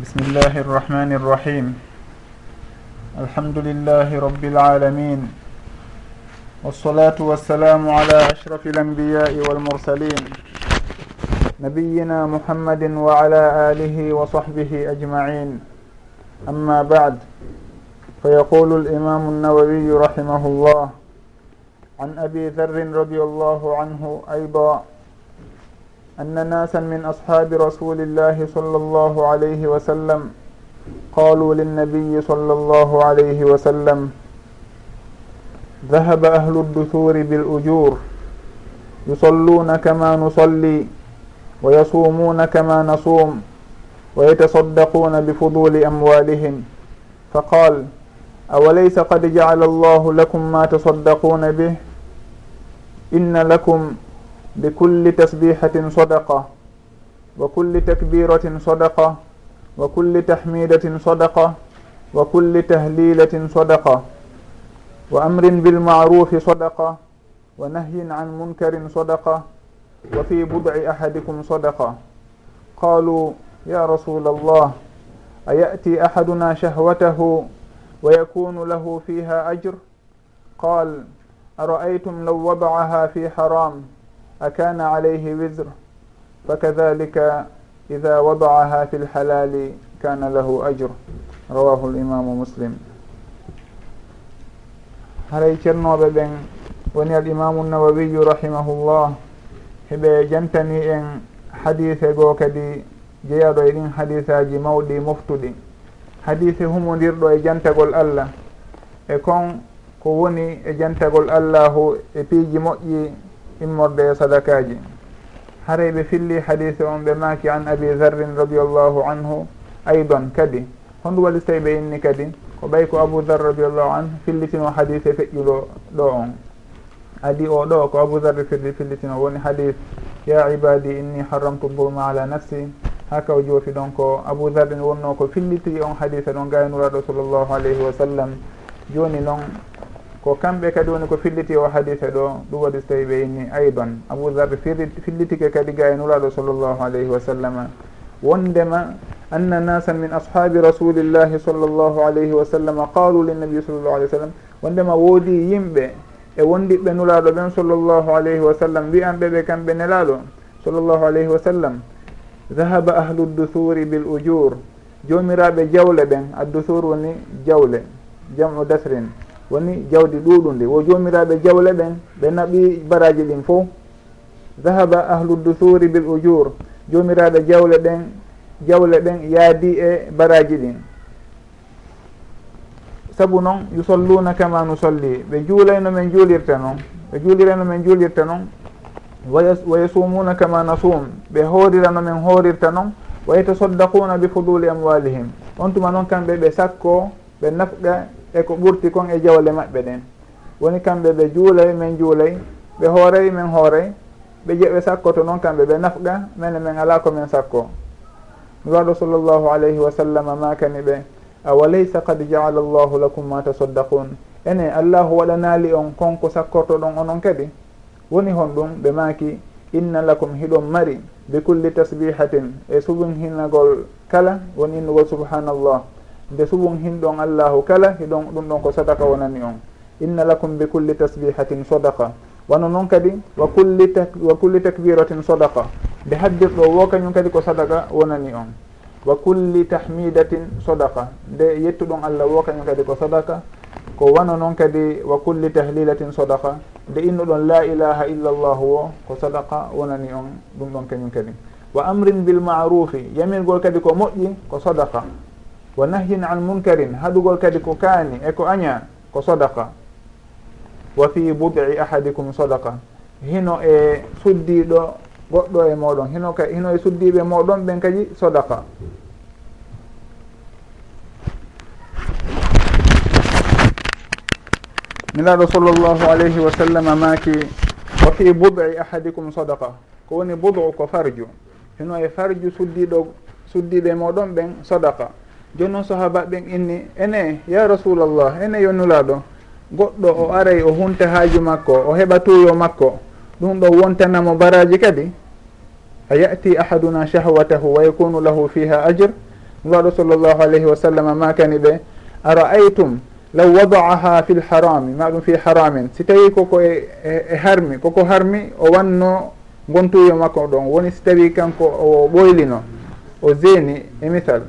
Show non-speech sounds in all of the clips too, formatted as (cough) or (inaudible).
بسم الله الرحمن الرحيم الحمد لله رب العالمين والصلاة والسلام على أشرف الأنبياء والمرسلين نبينا محمد وعلى آله وصحبه أجمعين أما بعد فيقول الإمام النووي رحمه الله عن أبي ذر رضي الله عنه أيضا أن ناسا من أصحاب رسول الله صلى الله عليه وسلم قالوا للنبي صلى الله عليه وسلم ذهب أهل الدثور بالأجور يصلون كما نصلي ويصومون كما نصوم ويتصدقون بفضول أموالهم فقال أوليس قد جعل الله لكم ما تصدقون به إن لكم bikulli tasbihatin sadaqa wa kulli takbiratin sadaqa wa kulli tahmidatin sadaqa wa kulli tahlilatin sadaqa wa amrin bilmarufi sadaqa wa nahyin an munkarin sadaqa wa fi budci ahadikum sadaqa. Qalu ya rasul allah ayati ahaduna shahwatahu ويكون له فيها أجر قال أرأيتم لو وضعها في حرام أكان عليه وزر فكذلك إذا وضعها في الحلال كان له أجر رواه الإمام مسلم haray ceernoɓe ɓen woni al imamu nawawiyu rahimahullah heɓe jantani en hadise goo kadi jeyaɗo e ɗin hadisaji mawɗi moftuɗi. Hadise humodirɗo e jantagol allah. E kon ko woni e jantagol allahu e piiji moƴƴi immorde e sadakaji haray ɓe filli hadise on ɓe maaki an abi zarrin radiallahu anhu aydan kadi. Honɗum waɗi so tawi ɓe inni kadi ko ɓay ko abou dar radiallahu anhu fillitino hadise feƴƴuɗo ɗo on. Adi o ɗo ko abou darri firdi fillitino woni hadis ya ibadi inni harramtu bulma ala nafsi. Ha kaw joofi ɗon ko abou darri wonno ko filliti on hadise ɗon gaynuraɗo sallllahu alayhi wa sallam. Joni noon ko kamɓe kadi woni ko filliti o hadise ɗo ɗum waɗi so tawi ɓe inni aydan. Abou aboudarre fillitike kadi ga e nuraɗo sallllahu alayhi wa sallam. Wondema anna nasan min ashabi rasulillahi sallllahu alayhi wa sallam qalu linnabi sallllahu alih w sallam. Wondema woodi yimɓe e wondiɓɓe nuraɗo ɓen sallllahu alayhi wa sallam wiyanɓe ɓe kamɓe nelaɗo sallllahu alayhi wa sallam. Dahaba ahlu duthuri bil ujour jomiraɓe jawle ɓen adduthur woni jawle jamu dasrin. woni jawdi ɗuɗundi wo jomiraɓe jawle ɓen ɓe naɓi baraji ɗin fo dahaba ahlu dusuri bil ujur. Jomiraɓe jawle ɓen jawle ɓen yaadi e baraji ɗin. Saabu noon yusalluna kama nusalli. Ɓe juulayno men juulirta noon ɓe juulirano men juulirta noon wa yasumuna kama nasum ɓe hoorira men min hoorirta noon wa yetasaddaquna bi fuduli amwalihim on tuma noon kamɓe ɓe sakko ɓe nafqa e ko ɓurti kon e jawle maɓɓe ɗen. Woni kamɓe ɓe juulay men juulay ɓe hooray men hooray ɓe jeeɓe sakkoto noon kamɓe ɓe nafqa mene men ala ko men sakko. Nuraɗo sallllahu alayhi wa sallam makani ɓe? Awalaysa qad jaala llahu lakum ma tasaddaqun? Ene allahu waɗanali on konko sakkorto ɗon onon kadi? Woni hon ɗum ɓe maaki inna lakum hiɗon mari bi culli tasbihatin e subin hinagol kala woni innugol subhanallah. nde suɓum hinɗon allahu kala hiɗon ɗum ɗon ko sadaka wonani on. Inna lakum bi culli tasbihatin sodaka wano noon kadi wa kulli wa culli takbiratin sodaka nde haddirɗo wo kañum kadi ko sadaka wonani on. Wa culli tahmidatin sodaka nde yettuɗon allah wo kañum kadi ko sadaka. Ko wano noon kadi wa culli tahlilatin sodaka nde innuɗon la ilaha illallahu wo ko sadaka wonani on ɗum ɗon kañum kadi. Wa amrin bilmarufi yamirgol kadi ko moƴƴi ko sadaka wa nahyin an munkarin haɗugol kadi ko kaani e ko aña ko sodaka wa fi bud'i ahadikum sodaka hino e suddiɗo goɗɗo e moɗon hino ka hino e suddiɓe moɗon ɓen kadi sodaka nelaɗo sallllahu alayhi wa sallam maaki wa fi bud'i ahadikum sodaka ko woni budu ko farju. Hino e farju suddiɗo suddiɓe moɗon ɓen sodaka joni noon sahaba ɓen inni ene ya rasulallah ene yo nulaɗo goɗɗo o aray o hunta haaju makko o heɓa tuyo makko ɗum ɗo wontanamo baraji kadi? A yati ahaduna shahwatahu wa yakunu lahu fiha ajre nulaɗo sallllahu alayhi wa sallam makani ɓe? Ara aytum law wadaaha fi l harami maɗum fi haramin? Si tawi koko e, e, e harmi koko harmi o wanno gontuyo makko ɗon woni si tawi kanko o ɓoylino. O zeni e misal.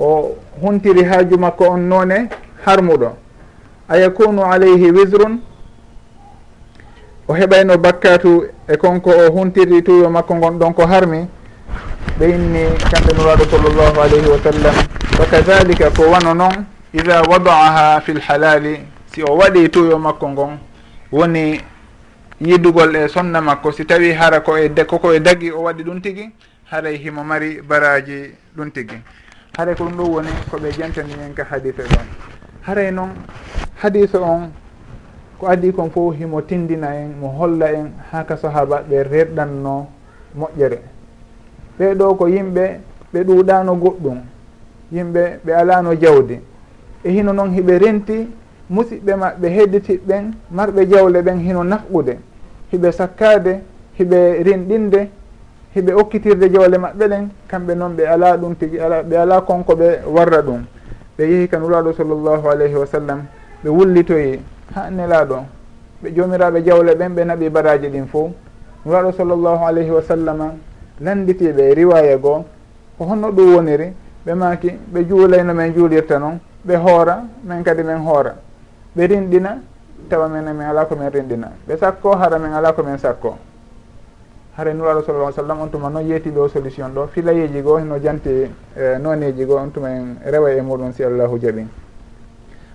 o huntiri haaju makko on noone harmuɗo a yakunu alayhi wisrun o heɓayno bakkatu e konko o huntiri tuyo makko gon ɗon ko harmi? Ɓe inni kamɓe nuraɗo sallllahu alayhi wa sallam. Wa kadalika ko wano noon ida wadaaha fi lhalali si o waɗi tuyo makko ngon woni yidugol e sonna makko. Si tawi hara ko e koko e dagi o waɗi ɗum tigi haray e himo mari baraji ɗum tigi. haray ko ɗum ɗo woni koɓe jantani en ka hadise ɗon. Haray noon hadise on ko adi kon fof himo tindina en mo holla en ha ka sahaba ɓe rerɗanno moƴƴere. Ɓeɗo ko yimɓe ɓe ɗuuɗano goɗɗum yimɓe ɓe alano jawdi. E hino noon hiɓe renti musidɓe maɓɓe hedditiɓɓen marɓe jawle ɓen hino nafɓude. Hiɓe sakkade hiɓe rinɗinde heɓe okkitirde jawle maɓɓe ɗen kamɓe noon ɓe ala ɗum tigi ala ɓe ala konko ɓe warra ɗum. Ɓe yeehi ka nuraɗo sallllahu alayhi wa sallam ɓe wullitoyi ha nelaɗo ɓe jomiraɓe jawle ɓen ɓe naɓi baraji ɗin fo nuraɗo sallllahu alayhi wa sallama landitiɓe e riwaya goo ko honno ɗum woniri ɓe maki ɓe juulayno men juulirta noon ɓe hoora min kadi min hoora. Ɓe rinɗina tawa minen min ala komin rinɗina ɓe sakko hara min ala komin sakko hare nuraɗo sallah ah sallam on tuma noon yeetiɗo solution ɗo. Filayeji goo no jante e, noneji goo on tuma en rewa e muɗum si allahu jaɓin.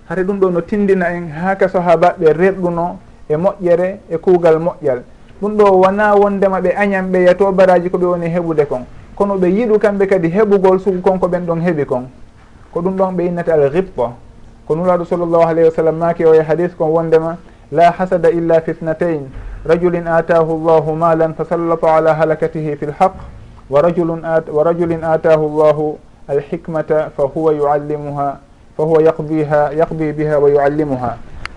Hare ɗum ɗo no tindina en haka ka sahabaɓe reɗɗuno e moƴƴere e kuugal moƴƴal. Ɗum ɗo wona wondema ɓe añam ɓe yato baraji ko ɓe woni heɓude kon. Kono ɓe yiɗu kamɓe kadi heɓugol sugu kon ko ɓen ɗon heeɓi kon. Ko ɗum ɗon ɓe innata al rippo ko nuraɗo sallllahu alayhi wa sallam maki o e hadis kon wondema la hasada illa fitnatain rajulin atahu llahu malan fasallata ala halakatihi fi lhaq wa rajulun wa rajulin atahu llahu alhikmata fa huwa yuallimuha fa huwa yaqdiha yaqdi biha wa yuallimuha.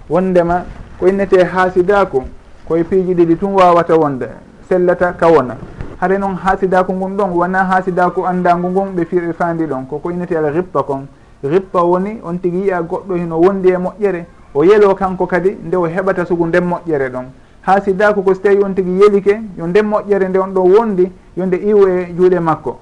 Wondema ko innete haasidaku koye piiji ɗiɗi tun wawata wonde sellata ka wona hare noon haasidaku ngun ɗon wona haasidaku andagu ngun ɓe fiirɓe fandi ɗon. Koko innete al rippa kon. Rippa woni on tigui yiya goɗɗo hino wondi e moƴƴere o yeelo kanko kadi nde o heɓata sugu nden moƴƴere ɗon. ha siddako ko so tawi on tigui yeelike yo nden moƴƴere nde on ɗo wondi yo nde iwo e juuɗe makko.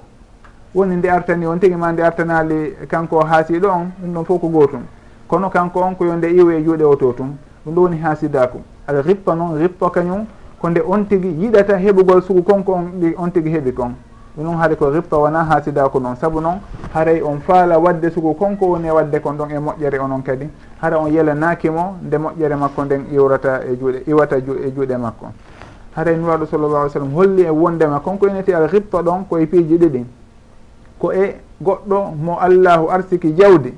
Woni nde artani on tigui ma nde artanali kanko haasiɗo on ɗum ɗon fof ko gotum. Kono kanko on ko yo nde iwo e juuɗe o to tum ɗum ɗo woni ha siddako. Al rippa noon rippa kañum ko nde on tigui yiɗata heɓugol sugu konko on ɗi on tigui heeɓi kon. ɗum haade ko rippa wona ha sidako noon saabu noon haray on faala wadde sugu konko woni e wadde kon ɗon e moƴƴere onon kadi. Hara on yelanakimo nde moƴƴere makko nden iwrata e juuɗe iwata e juuɗe makko. Haray nuwaɗo sallallah alih sallam holli e wondema konko enete al rippa ɗon koye piiji ɗiɗi. Ko e goɗɗo mo allahu arsiki jawdi.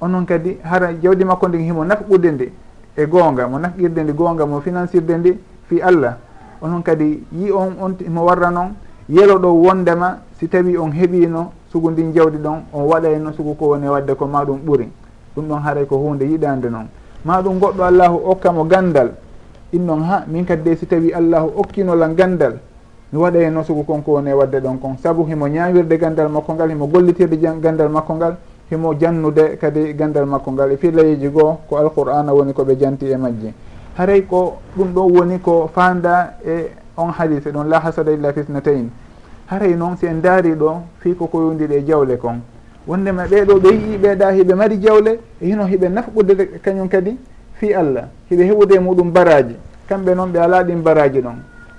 Onon kadi hara jawdi makko ndi himo nafɓude ndi e goonga mo nafqirde ndi goonga mo financirde ndi fi allah. Onon kadi yi on on mo warra noon yelo ɗo wondema si tawi on heɓino sugu ndin jawdi ɗon on waɗayno sugu ko woni wadde ko ma ɗum ɓuuri. Ɗum ɗon haaray ko hunde yiɗande noon ma ɗum goɗɗo allahu okkamo gandal. Innon ha min kadi de si tawi allahu okkinola gandal mi waɗayno hen noon sugu konko woni wadde ɗon kon. Saabu himo ñawirde gandal makko ngal himo gollitirde gandal makko ngal himo jannude kadi gandal makko ngal. E fillayeji goo ko alqur'ana woni koɓe janti e majji. Haray ko ɗum ɗo woni ko fanda e on hadise ɗon la hasada illa fisnatain haray noon si en daari ɗo fii ko yondiri e jawle kon. Wondema ɓeeɗo ɓe yii ɓeeɗa hiɓe mari jawle e hino hiɓe nafɓude kañum kadi? Fi allah hiɓe heɓude e muɗum baraji kamɓe noon ɓe ala ɗin baraji ɗon.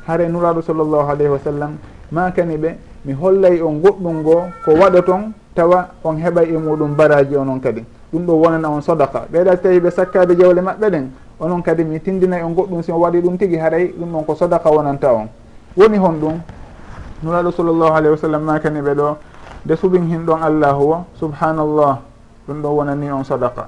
Hare nuraɗo sallllahu alayhi wa sallam makani ɓe mi hollay on goɗɗum ngoo ko waɗa ton tawa on heɓay e muɗum baraji onon kadi. Ɗum ɗo wonana on sodaka ɓeeɗa so tawi ɓe sakkaɓe jawle maɓɓe ɗen. onon kadi mi tindinay on goɗɗum si on waɗi ɗum tigi haray ɗum ɗon ko sodaka wonanta on. Woni hon ɗum nuraɗo sallllahu alayhi wa sallam makani ɓe ɗo nde suɓin hin ɗon allahu o subhanallah ɗum ɗon wonani on sodaka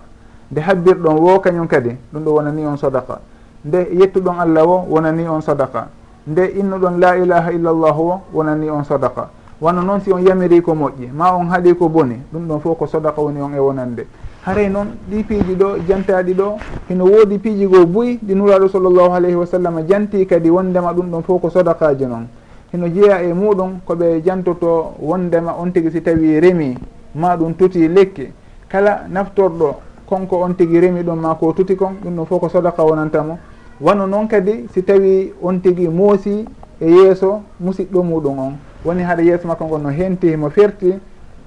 nde habbirɗon wo kañum kadi ɗum ɗo wonani on sodaka nde yettuɗon allah o wonani on sodaka nde innuɗon la ilaha illallah o wonani on sodaka wano noon si on yamiri ko moƴƴi ma on haaɗi ko boni ɗum ɗon fof ko sodaka woni on e wonande. haray noon ɗi piiji ɗo jantaɗi ɗo hino woodi piiji goo buyi ɗi nuraɗo sallllahu alayhi wa sallam janti kadi wondema ɗum ɗon fof ko sodakaji noon hino jeeya e muɗum koɓe jantoto wondema on tigui si tawi e remi ma ɗum tuti e lekki. Kala naftorɗo konko on tigui remi ɗum ma ko tuti kon ɗum ɗon fof ko sodaka wonantamo. Wano noon kadi si tawi on tigui moosi e yeeso musidɗo muɗum on. Woni haɗa yeeso makko ngon no henti mo ferti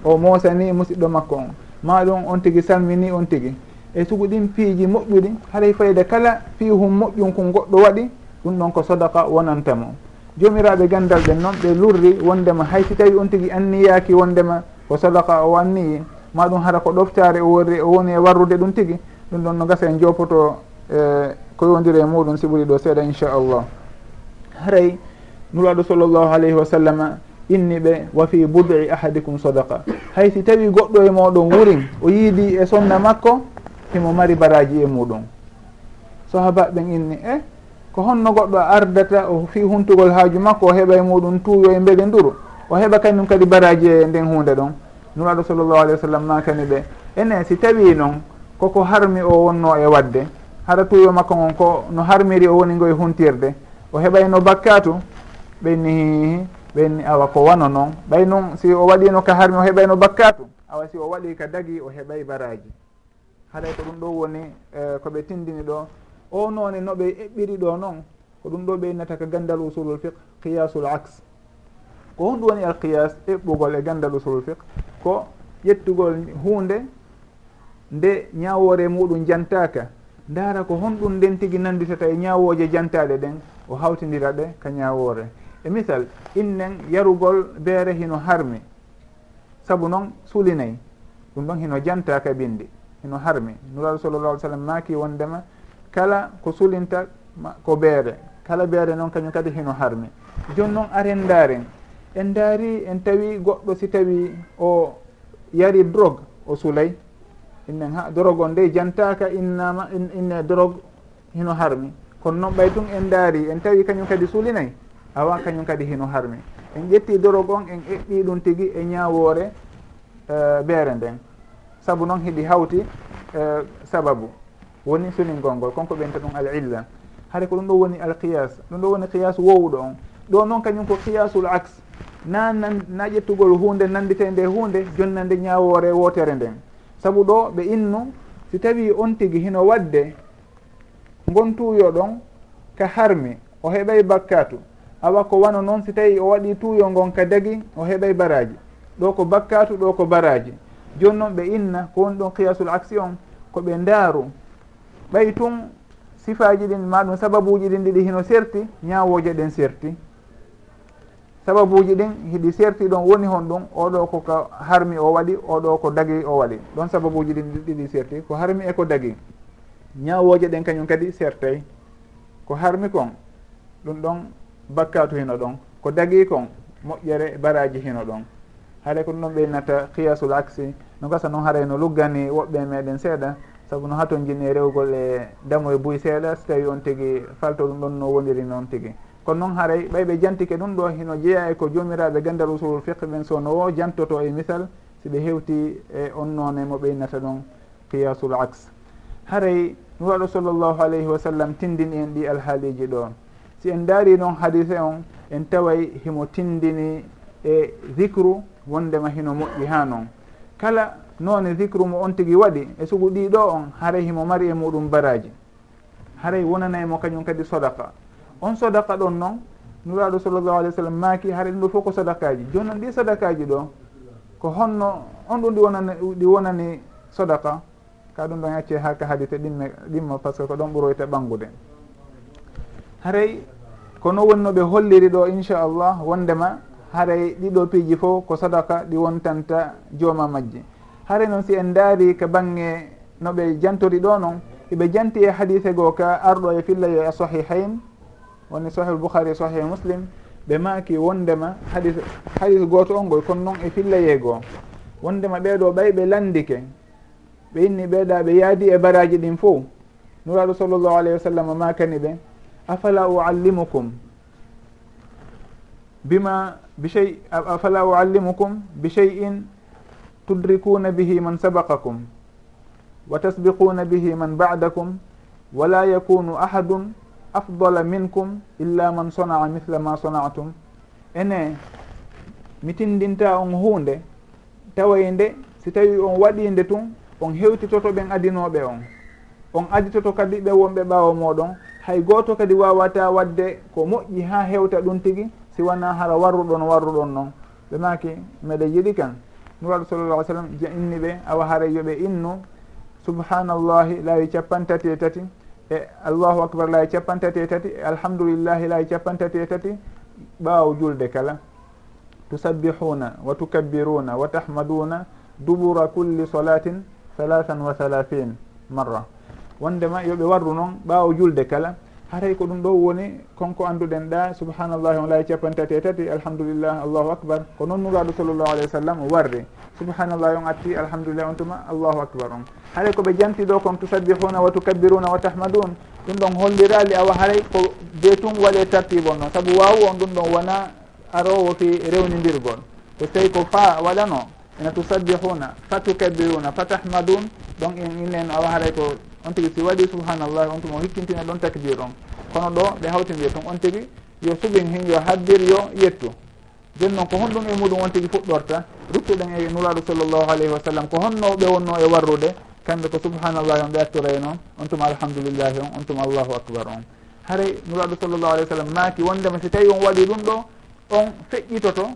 o moosani musidɗo makko on. ma ɗum on tigui salmini on tigui e sugu ɗin piiji moƴƴuɗi haray fayde kala piihum moƴƴum ko goɗɗo waɗi ɗum ɗon ko sodaka wonantamo jomiraɓe gandal ɓen noon ɓe lurri wondema hay si tawi on tigui anniyaki wondema ko sodaka o anniyi ma ɗum hara ko ɗoftare o wori o woni e warrude ɗum tigui ɗum ɗon no gasa en jopoto e ko yondiri e muɗum si ɓuuri ɗo seeɗa inchallah haray nuraɗo sallllahu alayhi wa sallam inni ɓe wa fi bud'i ahadikum sodaka hay si tawi goɗɗo e moɗon wurin o yiidi e sonna makko himo mari baraji e muɗum. Sahabaɓen inni e eh? ko honno goɗɗo ardata o fi huntugol haaju makko o heɓa e muɗum tuuyo e mbele nduru. O heɓa kañum kadi baraji e nden hunde ɗon. Nuraɗo sallllahu alayhi wa sallam makani ɓe ene si tawi noon koko harmi o wonno e wadde. Hara tuuyo makko ngon ko no harmiri o woni ngo e huntirde. O heɓayno e bakkatu? Ɓenni hihi. ɓenni awa ko wano noon ɓay noon si o waɗino ka harmi o heɓayno bakkatu awa si o waɗi ka dagi o heɓay baraji. Haɗay ko ɗum ɗo woni e, uh, koɓe tindini ɗo. O noone noɓe eɓɓiri ɗo noon ko ɗum ɗo ɓe innata ka gandal usulul fiq qiyasul axe ko honɗum woni al qiyas eɓɓugol e gandal usulul fiq ko ƴettugol hunde nde ñawore muɗum jantaka ndaara ko honɗum nden tigui nanditata e ñawoje jantaɗe ɗen o hawtidira ɗe ka ñawore e misal innen yarugol beere hino harmi saabu noon suulinayi ɗum ɗon hino janta ka bindi hino harmi. Nuraɗo sallallah sallam maaki wondema kala ko sulinta ko beere kala beere noon kañum kadi hino harmi. Joni noon aren ndaaren en daari en tawi goɗɗo si tawi o yari drogue o suulay innen ha drogue on nde jantaka innama inne drogue hino harmi. Kono noon ɓay tun en daari en tawi kañum kadi suulinayi awa kañum kadi hino harmi. En ƴetti dorog on en eɓɓi ɗum tigui e ñawore uh, e, beere nden. Saabu noon hiɗi hawti uh, sababu. Woni sulingol ngol konko ɓenta ɗum al illa haade ko ɗum ɗo woni alqiyas ɗum ɗo woni qiyas wowɗo on. Ɗo noon kañum ko qiyasul axe na nan na ƴettugol hunde nandite nde hunde jonnande ñawore wotere nden. Saabu ɗo ɓe innu si tawi on tigui hino wadde gontuyo ɗon ka harmi o heɓay bakkatu awa ko wano noon si tawi o waɗi tuuyo ngon ka dagi o heɓay baraji. Ɗo ko bakkatu ɗo ko baraji. Joni noon ɓe inna ko woni ɗon qiyasul aksi on koɓe ndaaru. Ɓay tun sifaji ɗin maɗum sababuji ɗin ɗiɗi hino serti ñawoje ɗen serti. Sababuji ɗin hiɗi serti ɗon woni hon ɗum oɗo koko harmi o waɗi oɗo ko dagi o waɗi. Ɗon sababuji ɗin ɗiɗi serti ko harmi e ko dagi. Ñawoje ɗen kañum kadi sertay. Ko harmi kon ɗum ɗon bakkatu hino ɗon ko dagi kon moƴƴere baraji hino ɗon. Haare ko ɗum ɗon ɓeynata qiyasul axi no gasa noon haray no luggani woɓɓe meɗen seeɗa saabu no haton jinni e rewgol e damo e buy seeɗa so tawi on tigui falto ɗum ɗon no woniri noon tigui kono noon haray ɓayɓe jantike ɗum ɗo hino jeeya e ko jomiraɓe gandal usulul fiqe ɓen sono o jantoto e misal siɓe hewti e on noone mo ɓeynata ɗon qiyasul axe haray nuraɗo sallllahu alayhi wa sallam tindini en ɗi alhaaliji ɗon si en daari noon hadise on en taway himo tindini e zicru wondema hino moƴƴi ha noon. Kala noone zicru mo on tigui waɗi e sugu ɗiɗo on haray himo mari e muɗum baraji haray wonanaymo kañum kadi sodaka on sodaka ɗon noon nuraɗo sallllahu alih w sallam maaki haara ɗum ɗo fof ko sodakaji joni noon ɗi sodakaji ɗo ko honno on ɗum ɗi wonani ɗi wonani sodaka ka ɗum ɗon acce ha ka haadite ɗimme ɗimma par ce que ko ɗon ɓuroyta ɓangude haray kono wonno ɓe holliri ɗo inchallah wondema haray ɗiɗo piiji fof ko sadaka ɗi wontanta jooma majje. Haray noon si en daari ka bange no ɓe jantori ɗo noon eɓe janti e hadise goo ka arɗo e filla yo e sahihain woni sahih boukhari sahih muslim ɓe maaki wondema hadis hadis gooto on goy kono noon e fillaye goo. Wondema ɓeeɗo ɓay ɓe landike ɓe inni ɓeeɗa ɓe yaadi e baraji ɗin fof. Nuraɗo sallllahu alayhi wa sallam makani ɓe afala uallimukum? Bima bishey afala uallimukum bi sheyin tudrikuna bihi man sabaqakum wa tasbiquna bihi man ba'dakum wala yakunu ahadun afdala minkum illa man sonaa mithla ma sonatum ene mi tindinta on hunde taway nde si tawi on waɗinde tun on hewtitoto ɓen adinoɓe on. On aditoto kadi ɓe wonɓe ɓaawo moɗon hay gooto kadi wawata wadde ko moƴƴi ha hewta ɗum tigi si wona hara warruɗon warruɗon noon ɓe maki meɗe yiɗi kan. Nuraɗo sallallah ai sallam je inni ɓe awa hara yoɓe innu subhanallahi laawi capantati e tati e allahu acbar laawi capantati e tati e alhamdulillahi laawi capantati e tati ɓaawo julde kala. Tusabbihuna wa tukabbiruna wa tahmaduna dubura culli solatin halathan wa halahin marra. wondema yooɓe warru noon ɓaawo julde kala. Haray ko ɗum ɗo woni konko annduɗen ɗa subhanallahi on laawi capan tati e tati alhamdulillah allahu acbar ko noon nuraɗo sallllahu alayhi wa sallam warri. Subhanallahi on atti alhamdulillah on tuma allahu acbar on. Haray koɓe janti ɗo kon tusabbihuna wa tukabbiruna wa tahmadun. Ɗum ɗon hollirali awa haray ko beetum waɗe tartibe on noon saabu wawu on ɗum ɗon wona arowo fi rewnidirgol ko tawi ko fa waɗano ena tusabbihuna fa tukabbiruna fa tahmadun. Donc in inen awa haray ko on tigi si waɗi subhanallah on tuma hikkintina ɗon takdir on. Kono ɗo ɓe hawtindiri ton on tigi yo suɓin hin yo haddir yo yettu. Nden noon ko honɗum e muɗum on tigi fuɗɗorta ruttuɗen e nuraɗo sallllahu alayhi wa sallam ko honno ɓe wonno e warrude kamɓe ko subhanallahi on ɓe attoray e noon on tuma alhamdulillahi on on tuma allahu acbar on. Haray nuraɗo sallllahu alayh wa sallam maaki wondema si tawi on waɗi ɗum ɗo on feƴƴitoto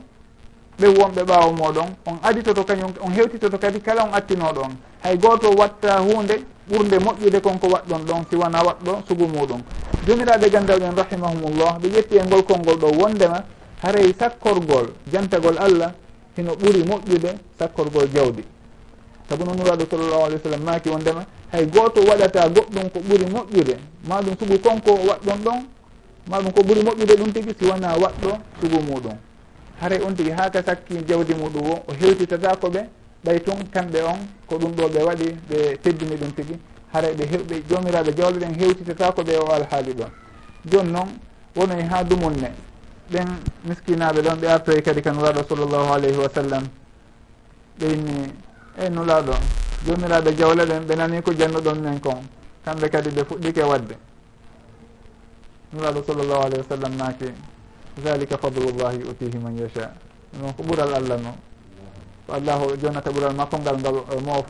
ɓe wonɓe ɓaawo moɗon on aditoto kañum on hewtitoto kadi kala on attinoɗo on hay gooto watta hunde ɓurde moƴƴude konko waɗɗon ɗon siwona waɗɗo sugu muɗum. Jomiraɓe gandawɗen rahimahumullah ɓe ƴetti e ngol kolngol ɗo wondema haray sakkorgol jantagol allah hino ɓuuri moƴƴude sakkorgol jawdi. Saabu no nuraɗo sallllahu alih w sallam maaki wondema hay goto waɗata goɗɗum ko ɓuuri moƴƴude maɗum sugu konko waɗɗon ɗon maɗum ko ɓuuri moƴƴude ɗum tigui siwona waɗɗo sugu muɗum. Haray on tigui haka sakki jawdi muɗum o o hewtitata ko ɓe ɓay tun kamɓe on ko ɗum ɗo ɓe waɗi ɓe teddini ɗum tigi haray ɓe hewɓe jomiraɓe jawle ɗen hewtitata ko ɓe o alhaali ɗon. Joni noon wonoy ha dumunne. Ɓen miskinaɓe ɗon ɓe artoy kadi ka nulaɗo sallllahu alayhi wa sallam. Ɓe inni ey nulaɗo jomiraɓe jawle ɗen ɓe nani ko jannuɗon men kon. Kamɓe kadi ɓe fuɗɗike wadde. Nuraɗo sallllahu alayhi wa sallam naaki zalika fadlullahi utihi man yacha ɗon ko ɓural allah no. ko allahu jonnata ɓural makko ngal ngal mo o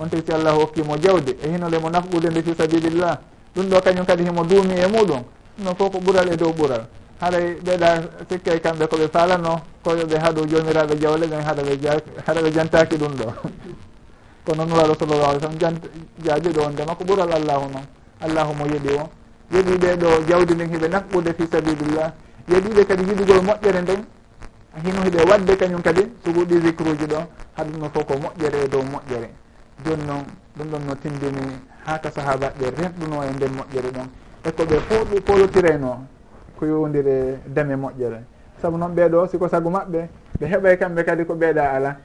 on tigi si allahu hokkimo jawde e hinole mo nafɓude nde fi sabilillah. Ɗum ɗo kañum kadi himo duumi e muɗum. Ɗum fof ko ɓural e dow ɓural. Haray ɓeeɗa sikkay kamɓe koɓe faalano koyoɓe haɗo jomiraɓe jawle ɓen haɗaɓe haɗaɓe jantaki ɗum ɗo. (laughs) Kono nuraɗo sallallah alih sallam jant jaajuɗo on ndema ko ɓural allahu noon. Allahu mo yiɗi o. Yeɗiɓe ɗo jawdi ndin hiɓe nafɓude fi sabilillah. Yeɗiɓe kadi yiɗugol moƴƴere nden hino hiɓe wadde kañum kadi suguɗi ɗi zicre uji ɗo haɗumno fof ko moƴƴere e dow moƴƴere. Joni noon ɗum ɗon no tindini haka sahabaɓe renɗuno e nden moƴƴere ɗon. E ko ɓe fo polotirayno ko yowdire dame moƴƴere. Saabu noon ɓeeɗo siko sagu maɓɓe ɓe heɓay kamɓe kadi ko ɓeeɗa ala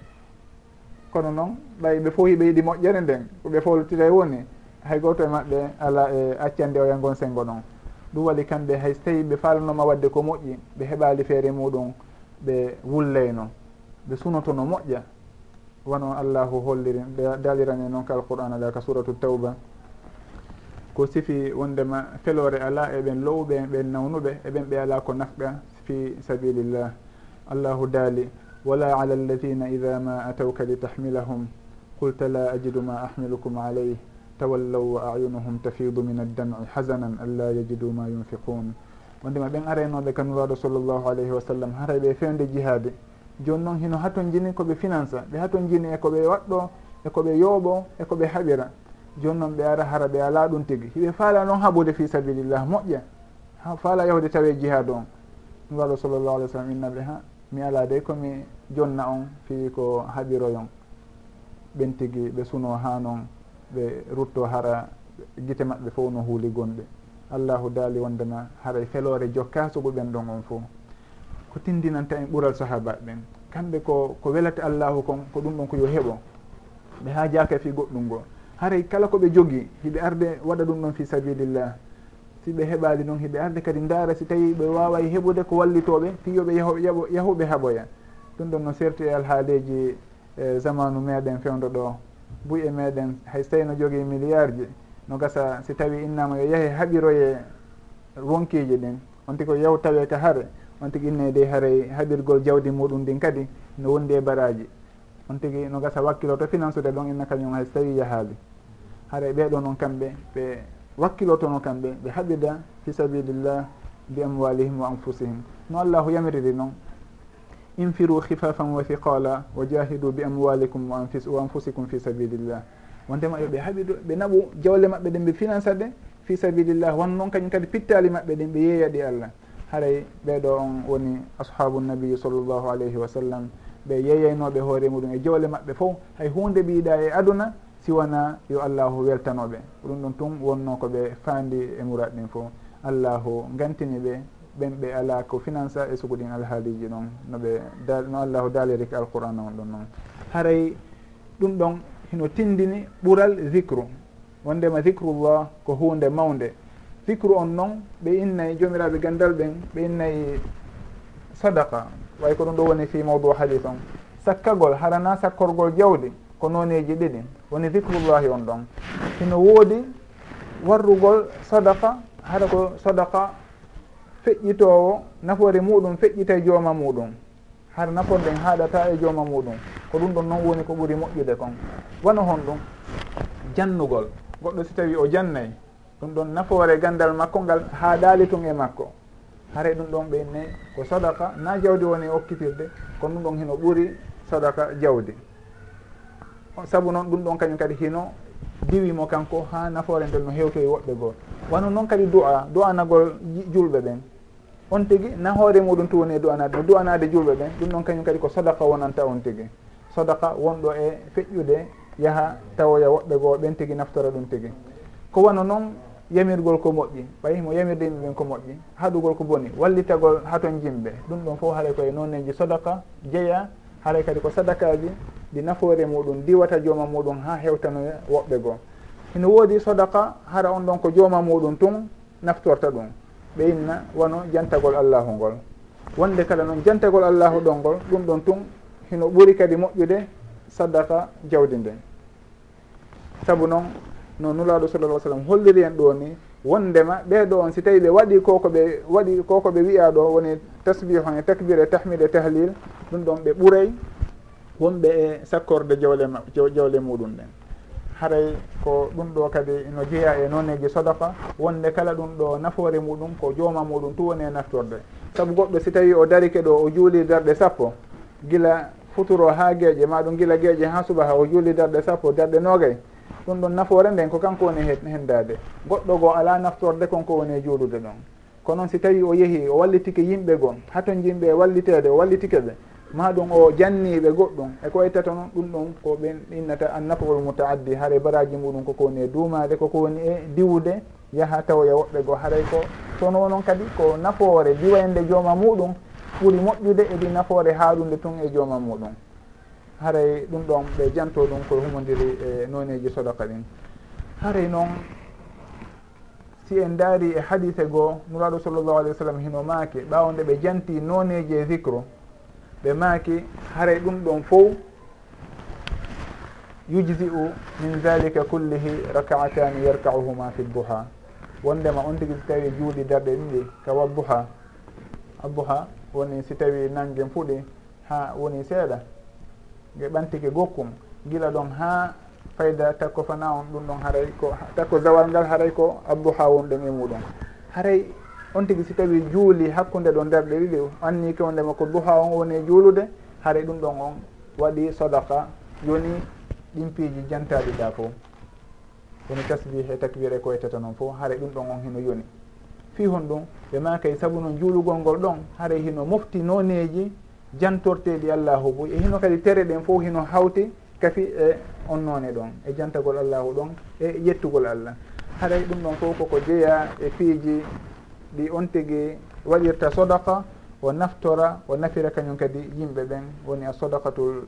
kono noon ɓay ɓe fof hiɓe yiɗi moƴƴere nden ko ɓe folotira woni hay goto e maɓɓe ala e accande oya e gon senngo noon. Ɗum waɗi kamɓe hay so tawi ɓe falanoma wadde ko moƴƴi ɓe heɓali feere muɗum. ɓe wulleyno ɓe sunoto no moƴƴa. Wano allahu holliri dalirani noon ka alqur'ana ɗa ka suratu tawba. Ko sifi wondema felore ala eɓen lowɓe ɓen nawnuɓe eɓen ɓe ala ko nafqa fi sabilillah. Allahu daali wala ala alladina ida ma atawka litahmilahum qulta la ajidu ma ahmilukum alayh tawallaw wa ayunuhum tafidu min addamci hasanan an la yajidu ma yunfiqun. wondema ɓen arenoɓe kanuraɗo sallllahu alayhi wa sallam haray ɓe fewde jihaade joni noon hino haton jini koɓe finance ɓe haton jini e koɓe waɗɗo e koɓe yooɓo e koɓe haɓira. Joni noon ɓe ara hara ɓe ala ɗum tigui hiɓe faala noon haɓude fi sabilillah moƴƴa. Ha faala yahde tawe jihad on. Nuraɗo sallllahu alih w sallam innaɓe ha mi ala de komi jonna on fi ko haɓiroyon ɓen tigui ɓe suno ha noon ɓe rutto hara guite maɓɓe fof no huuli gonɓe allahu daali wondema haray e feloore jokka ɓen ɗon on fo ko tindinanta en ɓural sahaba ɓen kamɓe ko ko welata allahu kon ko ɗum ɗon ko yo heeɓo ɓe ha jaka fi goɗɗum ngo. Haray kala koɓe jogui hiɓe arde waɗa ɗum ɗon fi sabilillah si ɓe heɓali noon hiɓe arde kadi daara si tawi ɓe waway heɓude ko wallitoɓe fiyoɓe yahuɓe haɓoya. Ɗum ɗon no serti e alhaaleji e zamanu meɗen fewdo ɗo. Buy e meɗen hay so tawi no jogui milliard ji no gasa si tawi innama yo yeehe haɓiroye wonkiji ɗin on tigi ko yaw tawe ka haare on tigi inne de haaray haɓirgol jawdi muɗum ndin kadi no wondi e baraji. On tigi no gasa wakkiloto financude ɗon inna kañum hay so tawi yahaali haara ɓeɗon noon kamɓe ɓe wakkilotono kamɓe ɓe haɓida fi sabilillah bi amwalihim wa anfusihim. No allahu yamiriri noon infiru khifafan wa thiqala wa jahidu bi amwalikum wa anfusikum fi sabilillah. wondema yoɓe haaɓiɗo ɓe naɓu jawle maɓɓe ɗen ɓe finance ɗe fi sabilillah won noon kañum kadi pittali maɓɓe ɗen ɓe yeeya ɗi allah. Haray ɓeɗo on woni ashabu nabiyi sallllahu alayhi wa sallam ɓe yeeyaynoɓe hoore muɗum e jawle maɓɓe fof. Hay hunde ɓiiɗa e aduna siwana yo allahu weltanoɓe. Ɗum ɗum tun wonno ko ɓe faandi e murat ɗin fof. Allahu gantini ɓe ɓen ɓe ala ko finance e sugu ɗin alhaaliji ɗon. Noɓe no allahu daaliri ka alqouran on ɗon noon. Haray ɗum ɗon hino tindini ɓural zicru wondema zicrullah ko hunde mawde zicru on noon ɓe innayi jomiraɓe gandal ɓen ɓe innayi sadaka way ko ɗum ɗo woni fi mawdou hadis on. Sakkagol harana sakkorgol jawdi ko noneji ɗiɗi. Woni zicrullahi on ɗon. Hino woodi warrugol sadaka hara ko sadaka feƴƴitowo nafoore muɗum feƴƴita jooma muɗum. har naforɗen haɗata e jooma muɗum ko ɗum ɗon noon woni ko ɓuri moƴƴude kon. Wano hon ɗum jannugol. Goɗɗo si tawi o jannayi ɗum ɗon nafoore gandal makko ngal haɗali tun e makko. Hare ɗum ɗon ɓenne ko sadaka na jawdi woni okkitirde kono ɗum ɗon hino ɓuri sadaka jawdi. Saabu noon ɗum ɗon kañum kadi hino diwimo kanko ha nafoore nden no hewtoyi woɗɓe goo. Wano noon kadi du'a du'anagol julɓe ɓen on tigi nahoore muɗum tu woni e duwanade du'anade julɓe ɓen ɗum ɗon kañum kadi ko sadaka wonanta on tigi. Sadaka wonɗo e feƴƴude yaha tawoya woɓɓe goo ɓen tigi naftora ɗum tigi. Ko wano noon yamirgol ko moƴƴi. Ɓayi mo yamirde yimɓe ɓen ko moƴƴi. Haɗugol ko boni. Wallitagol haton jimɓe ɗum ɗon fof haray koye nonneji sadaka jeeya haray kadi ko sadakaji ɗi nafoore muɗum diwata jooma muɗum ha hewtanoya woɓɓe goo. Ina woodi sadaka hara on ɗon ko jooma muɗum tun naftorta ɗum. ɓe inna wano jantagol allahu ngol. Wonde kala noon jantagol allahu ɗon ngol ɗum ɗon tun hino ɓuri kadi moƴƴude sadaka jawdi nden saabu noon no nulaɗo sallallah sallam holliri en ɗo ni wondema ɓeeɗo on si tawi ɓe waɗi koko ɓe waɗi koko ɓe wiya ɗo woni tasbihu e takbir e tahmid e tahlil ɗum ɗon ɓe ɓuuray wonɓe e sakkorde jawle jawle muɗum ɗen haray ko ɗum ɗo kadi no jeeya e noneji sodaka wonde kala ɗum ɗo nafoore muɗum ko jooma muɗum tu woni e naftorde. Saabu goɗɗo si tawi o darike ɗo o juuli darɗe sappo gila futuro ha gueeƴe maɗum gila gueeƴe ha subaha o juuli darɗe sappo darɗe nogay ɗum ɗon nafoore nden ko kanko woni hendade goɗɗo goo ala naftorde konko woni e juulude ɗon. Ko noon si tawi o yeehi o wallitike yimɓe gon haton yimɓe wallitede o wallitike ɓe ma ɗum o janniɓe goɗɗum. E ko ittata noon ɗum ɗon ko ɓen innata annafrul mutaaddi haara baraji muɗum koko woni e duumade koko woni e diwde. Yaha tawoya woɓɓe goo haaray ko sono noon kadi ko nafoore diwayde jooma muɗum ɓuuri moƴƴude eɗi nafoore haaɗunde tun e jooma muɗum. Haray ɗum ɗon ɓe janto ɗum koye humodiri e noneji sodaka ɗin. Haray noon si en daari e hadise goo nuraɗo sallllahu alih w sallam hino maake ɓaawo ɓe janti noneji e zicre ɓe maaki haray ɗum ɗon fof yujzi u min dalika kullihi rakaatani yarkauhuma fi duha. Wondema on tigui si tawi juuɗi darɗe ɗiɗi kawa buha abuha woni si tawi nangue fuɗi ha woni seeɗa. Ge ɓantike gokkum gila ɗon ha fayda takko fana on ɗum ɗon haray ko takko zawal ngal haray ko abduha won ɗon e muɗum. Haray on tigi si tawi juuli hakkude ɗo nderɗe ɗiɗi anni kewdema ko duha on woni e juulude haara ɗum ɗon on waɗi sadaka joni ɗimpiiji jantaɗi ɗa fof woni tasbih e takbire ko ettata noon fof haara ɗum ɗon on hino yoni. Fi hon ɗum ɓe maka e saabu noon juulugol ngol ɗon haara hino mofti noneji jantorteɗi allahu bo e hino kadi tere ɗen fof hino hawti kafi e on none ɗon e jantagol allahu ɗon e yettugol allah. Haray ɗum ɗon fof koko jeeya e piiji ɗi on tigi waɗirta sodaka o naftora o nafira kañum kadi yimɓe ɓen. Woni a sodakatul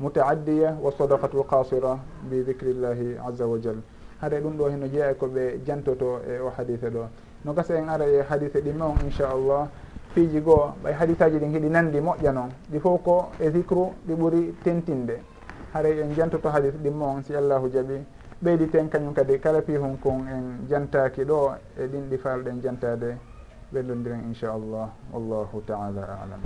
mutaaddiya wa sodakatul kasira bi dicrillahi aza wa jal. Haɗa ɗum ɗo heno jeeya ko ɓe jantoto e o hadise ɗo. No gasa en ara e hadise ɗimme on inchallah piiji goo ɓay hadisaji ɗin hiɗi nandi moƴƴa noon. Ɗi fof ko e zicre ɗi ɓuri tentinde. Haray en jantoto hadis ɗimme on si allahu jaaɓi. ɓeyditen kañum kadi kala pihon kon en jantaki ɗo e ɗin ɗi falɗen jantade ɓellodiren inchallah wallahu taala alam.